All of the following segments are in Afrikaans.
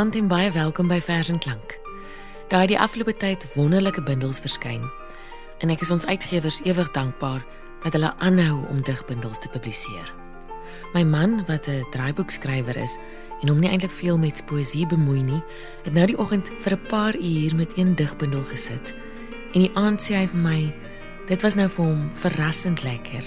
Goeienaand en baie welkom by Vers en Klank. Daar het die afgelope tyd wonderlike bundels verskyn en ek is ons uitgewers ewig dankbaar dat hulle aanhou om digbundels te publiseer. My man wat 'n draaiboekskrywer is en hom nie eintlik veel met poësie bemoei nie, het nou die oggend vir 'n paar uur met een digbundel gesit. En die aand sê hy vir my, dit was nou vir hom verrassend lekker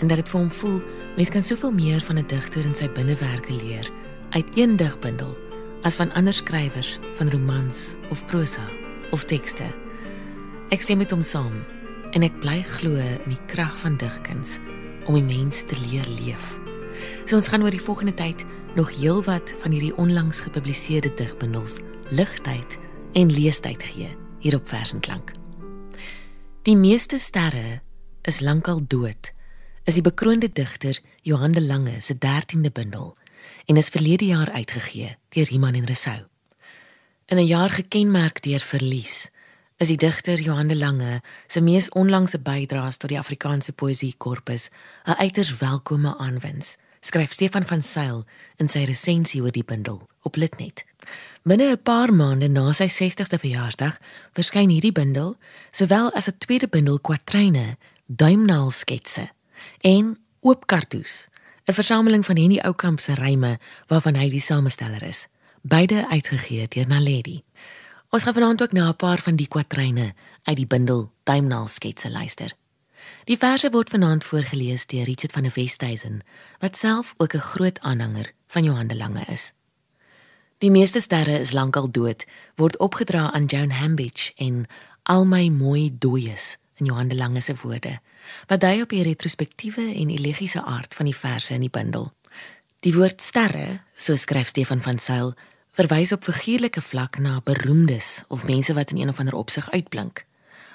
en dat dit vir hom voel mens kan soveel meer van 'n digter en sy binnewerke leer uit een digbundel as van ander skrywers van romans of prosa of tekste. Ek stem met hom saam en ek bly glo in die krag van digkuns om die mens te leer leef. So ons gaan oor die volgende tyd nog heelwat van hierdie onlangs gepubliseerde digbundels ligtyd en leestyd gee hier op Versenklank. Die meeste sterre is lankal dood. Is die bekroonde digter Johan de Lange se 13de bundel en is verlede jaar uitgegee deur Iman en Resou. In 'n jaar gekenmerk deur verlies, is die digter Johan de Lange se mees onlangse bydraes tot die Afrikaanse poësie korpus 'n uiters welkome aanwins, skryf Stefan van Sail in sy resensie oor die bundel op Litnet. Binne 'n paar maande na sy 60ste verjaarsdag verskyn hierdie bundel, sowel as 'n tweede bundel kwatryne, duimnaal sketse en oop kartoes 'n versameling van Henny Oukamp se ryme waarvan hy die samesteller is, beide uitgegee deur Naledi. Ons gaan vanaand ook na 'n paar van die kwatryne uit die bundel Duimnaal sketse luister. Die verse word vanaand voorgeles deur Richard van der Westhuizen, wat self ook 'n groot aanhanger van Johan de Lange is. Die meeste sterre is lankal dood, word opgedra aan Joan Hambidge en al my mooi dooies in Johan de Lange se woorde wat dui op die retrospektiewe en elegiese aard van die verse in die bundel. Die woord sterre, so skryf Stefan van Sail, verwys op figuurlike vlak na beroemdes of mense wat in een of ander opsig uitblink.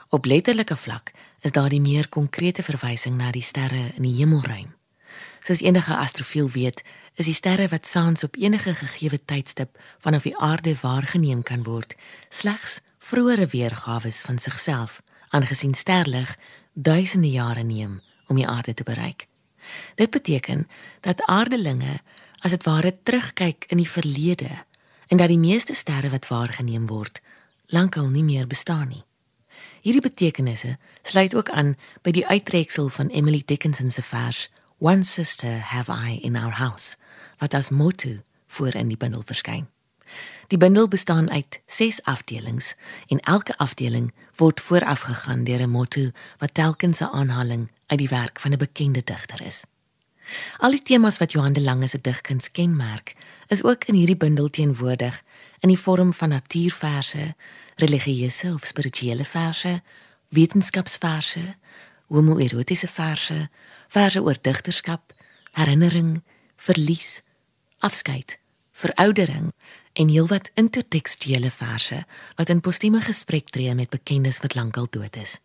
Op letterlike vlak is daar die meer konkrete verwysing na die sterre in die hemelruim. Soos enige astrofiel weet, is die sterre wat saans op enige gegeewe tydstip vanaf die aarde waargeneem kan word, slegs vroeëre weergawe van sigself, aangesien sterlig duisende jare neem om die aarde te bereik. Dit beteken dat aardelinge as dit ware terugkyk in die verlede en dat die meeste sterre wat waargeneem word lankal nie meer bestaan nie. Hierdie betekenisse sluit ook aan by die uittreksel van Emily Dickinson se vers One sister have I in our house wat as motto voor in die bundel verskyn. Die bundel bestaan uit 6 afdelings en elke afdeling word voorafgegaan deur 'n motto wat telkens 'n aanhaling uit die werk van 'n bekende digter is. Al die temas wat Johan de Lange se digkuns kenmerk, is ook in hierdie bundel teenwoordig in die vorm van natuurverse, religieuse of spirituele verse, wetenskapsverse, homoerotiese verse, verse oor digterskap, herinnering, verlies, afskeid, veroudering en heelwat intertekstuele verse wat in postieme gesprek tree met bekendes wat lankal dood is.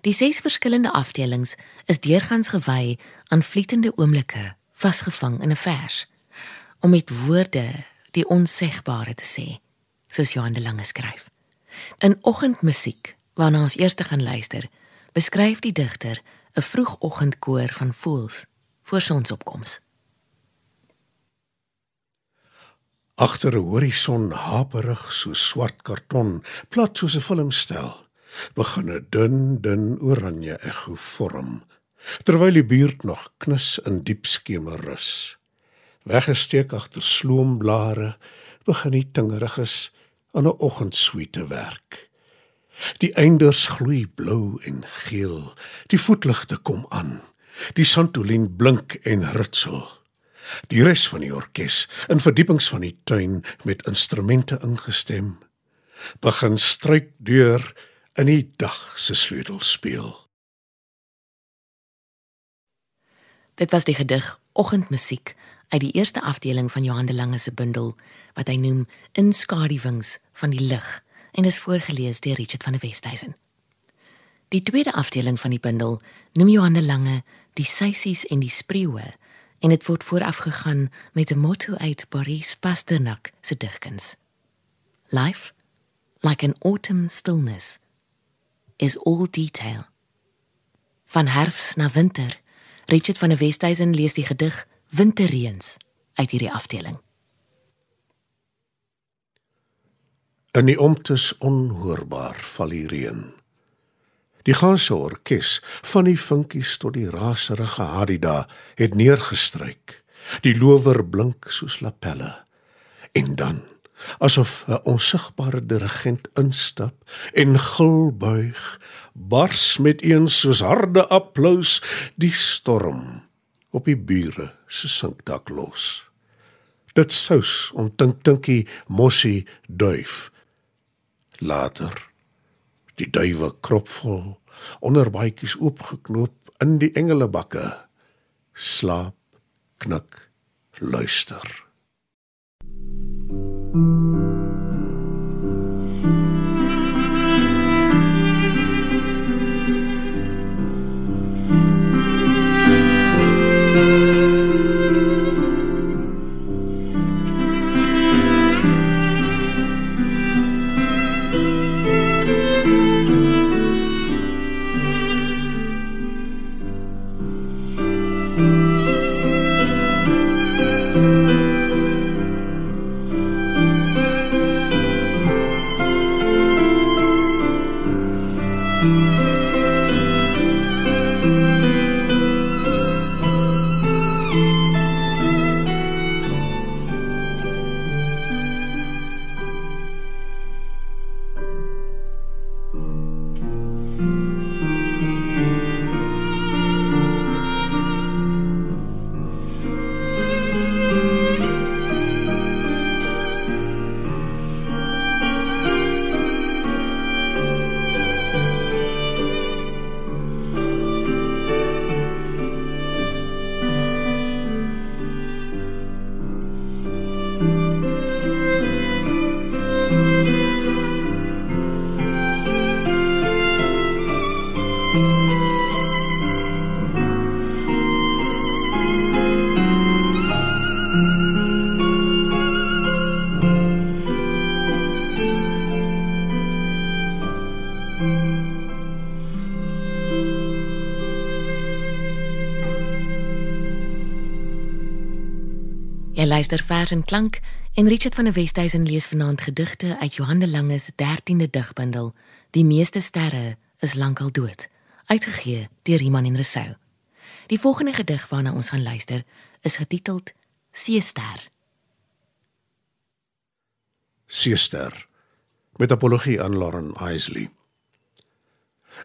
Die ses verskillende afdelings is deurgangs gewy aan vlietende oomblikke vasgevang in 'n vers om met woorde die onsegbare te sê, soos Johan de Lange skryf. In oggendmusiek, waarna ons eers gaan luister, beskryf die digter 'n vroegoggendkoor van voëls voor sonsopkoms. Agter 'n horison haperig so swart karton, plat soos 'n filmstel, begin 'n dun, dun oranje ekko vorm, terwyl die buurt nog knus in diep skemer rus. Weggesteek agter sloomblare, begin die tingeriges aan 'n oggendsweete werk. Die einders gloei blou en geel, die voetligte kom aan. Die santolien blink en ritsel. Die res van die orkes in verdiepings van die tuin met instrumente ingestem begin struik deur in die dag se sleutel speel. Dit was die gedig Oggendmusiek uit die eerste afdeling van Johan de Lange se bundel wat hy noem Inskaduwings van die lig en is voorgeles deur Richard van der Westhuizen. Die tweede afdeling van die bundel noem Johan de Lange die seisies en die spreeue en dit word voorafgegaan met 'n motto uit Boris Pasternak se digkuns. Life like an autumn stillness is all detail. Van herfs na winter. Richard van der Westhuizen lees die gedig Winterreëns uit hierdie afdeling. In die omtes onhoorbaar val die reën. Die ganse orkes, van die vinkies tot die raserige Hadida, het neergestryk. Die lower blink soos lapelle. En dan, asof 'n onsigbare dirigent instap en gil buig, bars met eens soos harde applous die storm op die bure se sinkdak los. Dit sous om tink tinkie mossie duif Later die duwe kropvol onder baadjies oopgeknoop in die engelebakke slaap knik luister. Jy luister vers en klank en Richard van der Westhuizen lees vanaand gedigte uit Johan de Lange se 13de digbundel Die meeste sterre is lankal dood, uitgegee deur Iman en Resou. Die volgende gedig waarna ons gaan luister is getiteld Seester. Seester met apologie aan Lauren Isley.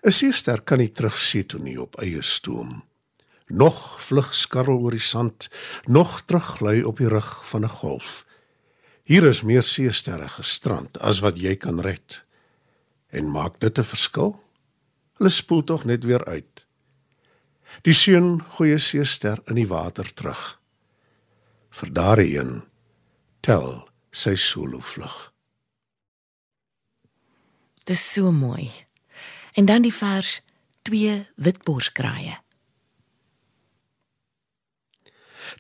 'n Seester kan nie terugsien toe nie op eie stoom nog vlug skarrel oor die sand, nog teruglui op die rug van 'n golf. Hier is meer seesterre gestrand as wat jy kan red. En maak dit 'n verskil? Hulle spoel tog net weer uit. Die seun goeie seester in die water terug. Vir daardie een tel sy solo vlug. Dis so mooi. En dan die vers twee witborskraaie.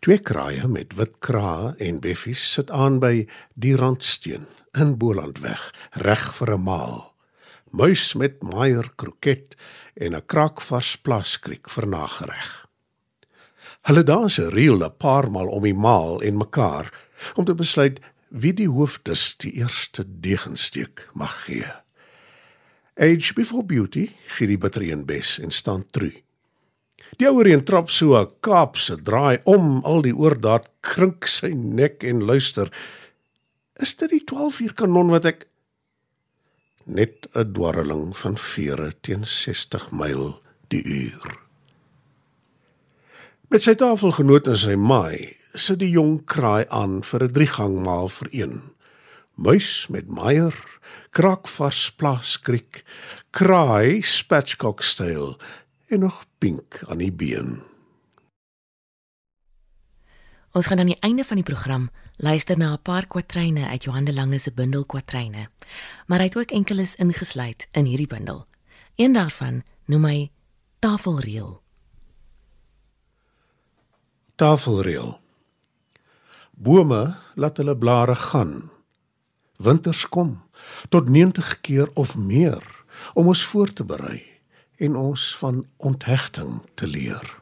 Twee kraaie met wit krae en beffies sit aan by die randsteen in Bolandweg, reg vir 'n maal. Muis met maier kroket en 'n kraakvars plaaskriek vir nagereg. Hulle dans 'n reel 'n paar maal om die maal en mekaar om te besluit wie die hoofdes die eerste degensteek mag gee. Age before beauty, gee die batteryenbes en staan true. Die ouer een trap so 'n Kaapse draai om al die oordaat krink sy nek en luister. Is dit die 12 uur kanon wat ek net 'n dwarreling van vere teen 60 myl die uur. Met sy tafelgenoot en sy maai sit die jong kraai aan vir 'n driegangmaal vir een. Muis met meier, kraakvars plaaskriek, kraai spatchcock style en nog pink aan die been. Ons gaan aan die einde van die program luister na 'n paar kwatryne uit Johan de Lange se bundel kwatryne. Maar hy het ook enkeles ingesluit in hierdie bundel. Een daarvan noem hy Tafelreël. Tafelreël. Bome laat hulle blare gaan. Winters kom tot 90 keer of meer om ons voor te berei en ons van onthegting te leer.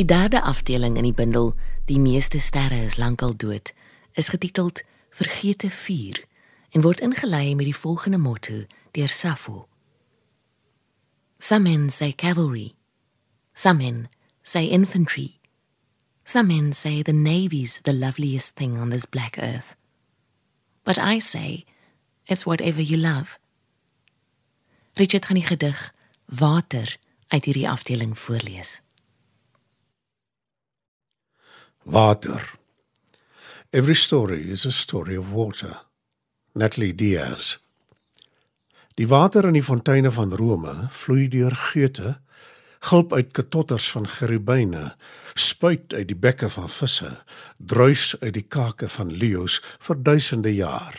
Die derde afdeling in die bundel, Die meeste sterre is lankal dood, is getiteld Vergete vuur en word ingelei met die volgende motto deur Sappho. Some men say cavalry. Some men say infantry. Some men say the navy's the loveliest thing on this black earth. But I say it's whatever you love. Richard gaan die gedig Water uit hierdie afdeling voorlees. Water. Every story is a story of water. Natalie Diaz. Die water in die fonteine van Rome vloei deur geute, gulp uit katotters van gerubyne, spuit uit die bekke van visse, druis uit die kake van leeu's vir duisende jaar.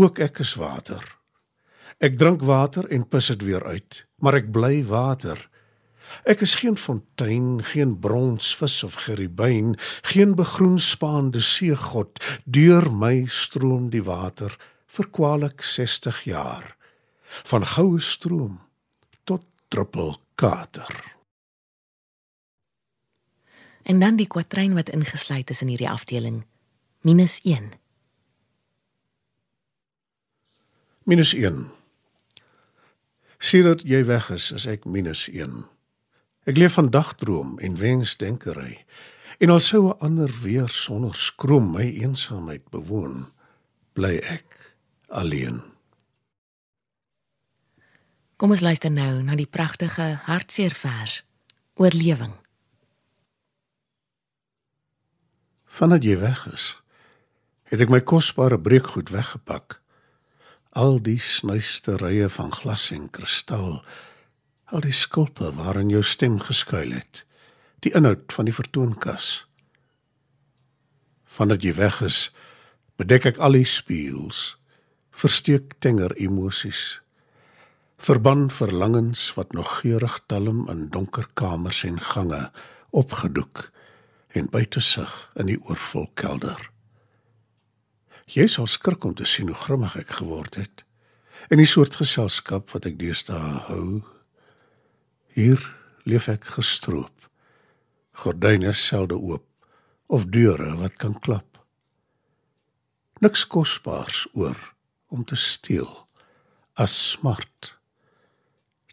Ook ek is water. Ek drink water en pis dit weer uit, maar ek bly water. Ek is geen fontein, geen bronsvis of gerubyn, geen begroenspaande seegod. Deur my stroom die water vir kwaliek 60 jaar. Van goue stroom tot druppel kater. En dan die kwatryn wat ingesluit is in hierdie afdeling. Minus 1. Minus 1. Sien dat jy weg is, is ek minus 1. Ek leef van dagdroom en wensdenkery. En al sou 'n ander weer sonder skroom my eensaamheid bewoon, bly ek alleen. Kom ons luister nou na die pragtige hartseer vers Oorlewing. Vandat jy weg is, het ek my kosbare breekgoed weggepak. Al die snuisterye van glas en kristal al die skulpe waarin jou stem geskuil het. Die inhoud van die vertoonkas. Vandat jy weg is bedek ek al die spieëls versteek tenger emosies. Verban verlangens wat nog geurig talm in donker kamers en gange opgedoek en buite sig in die oorvol kelder jy sal skrik om te sien hoe grimmig ek geword het. In die soort geselskap wat ek deesdae hou Hier leef ek gestroop. Gordyne selde oop of deure wat kan klap. Niks kosbaars oor om te steel as smart.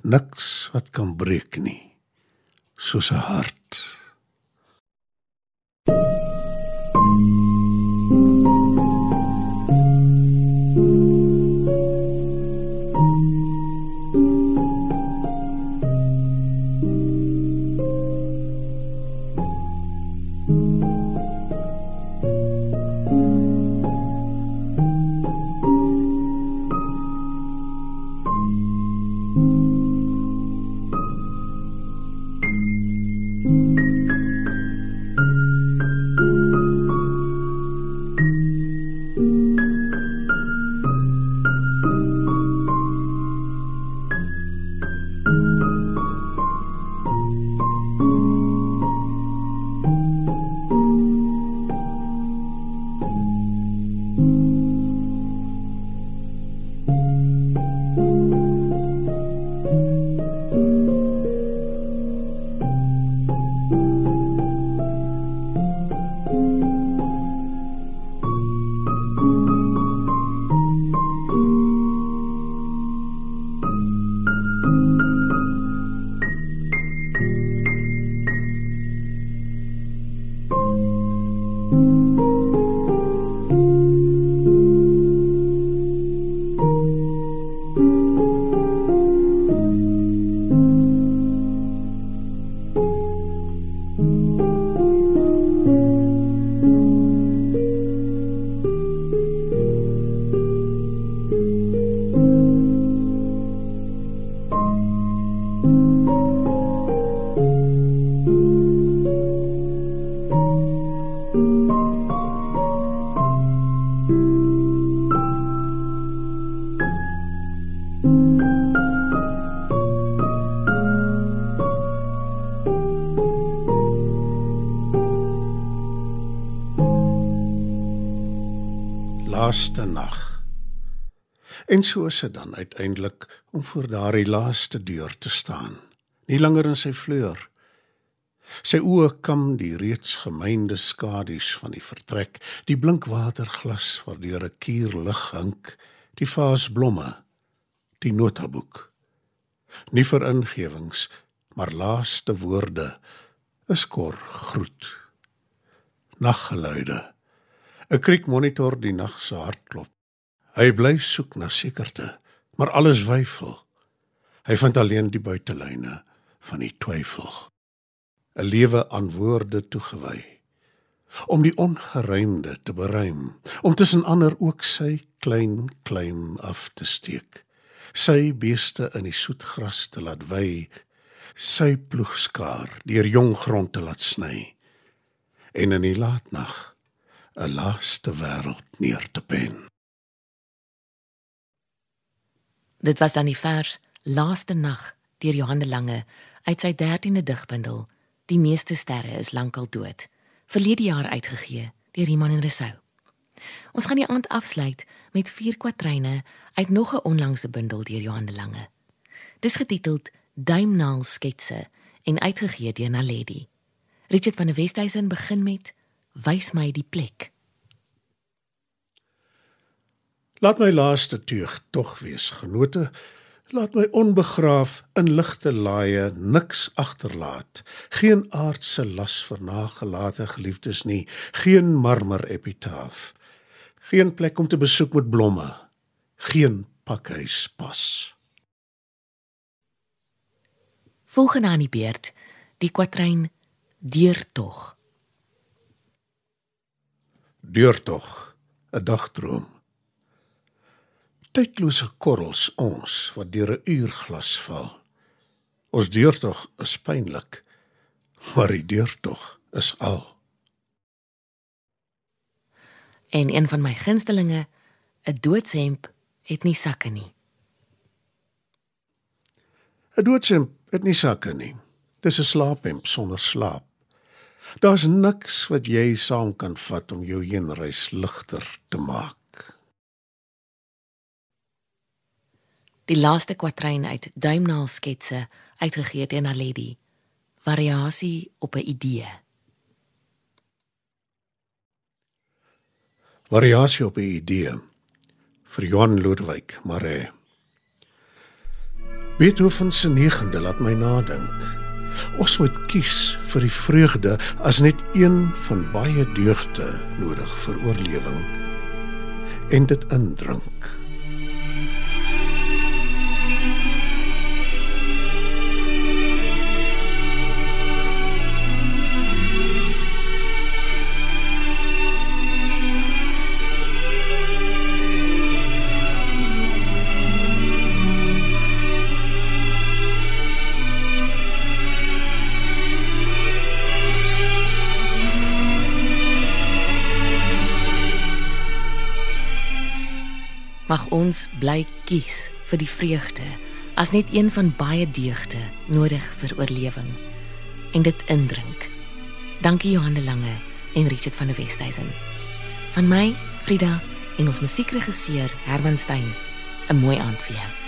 Niks wat kan breek nie soos 'n hart. En so is dit dan uiteindelik om voor daardie laaste deur te staan, nie langer in sy vleur. Sy oë kam die reeds gemeende skadu's van die vertrek, die blink waterglas waardeur 'n kuur lig hink, die vaasblomme, die notaboek. Nie vir ingewings, maar laaste woorde, 'n skor groet. Naggeluide. 'n Kriekmonitor die nag se hartklop. Hy bly soek na sekerte, maar alles weifel. Hy vind alleen die buitelyne van die twyfel. 'n Lewe aan woorde toegewy om die ongeruimde te beruim, om tussen ander ook sy klein klein af te steek. Sy beeste in die soet gras te laat wy, sy ploegskaar deur jong grond te laat sny en in die laatnag 'n laaste wêreld neer te pen. Dit was dan die vers Laaste nag deur Johan de Lange uit sy 13de digbundel Die meeste sterre is lankal dood, verlede jaar uitgegee deur Iman en Resou. Ons gaan die aand afsluit met vier kwatryne uit nog 'n onlangse bundel deur Johan de Lange. Dis getiteld Duimnaal sketse en uitgegee deur Naledi. Richard van der Westhuizen begin met Wys my die plek. Laat my laaste teug tog wees, genote. Laat my onbegraaf in ligte laaie niks agterlaat. Geen aardse las vir nagelate geliefdes nie, geen marmer epitaaf. Geen plek om te besoek met blomme, geen pakhuis pas. Volgende aan die beurt, die kwatryn Deurtog. Deurtog, 'n dagdroom. Tydlose korrels ons wat deur 'n uurglas val. Ons deurtog is pynlik, maar die deurtog is al. En een van my gunstelinge, 'n doodshemp het nie sakke nie. 'n Doodshemp het nie sakke nie. Dis 'n slaaphemp sonder slaap. Daar's niks wat jy saam kan vat om jou heenreis ligter te maak. Die laaste kwatryn uit Duimnaal sketse uitgegee deur Naledi. Variasie op 'n idee. Variasie op 'n idee vir Johan Ludwig Maree. Beethoven se 9de laat my nadink. Ons moet kies vir die vreugde as net een van baie deugde nodig vir oorlewing en dit indrink. Mag ons bly kies vir die vreugde as net een van baie deugde nodig vir oorlewing en dit indrink. Dankie Johan de Lange en Richard van der Westhuizen. Van my, Frida en ons musiekregisseur Herman Stein. 'n Mooi aand vir jou.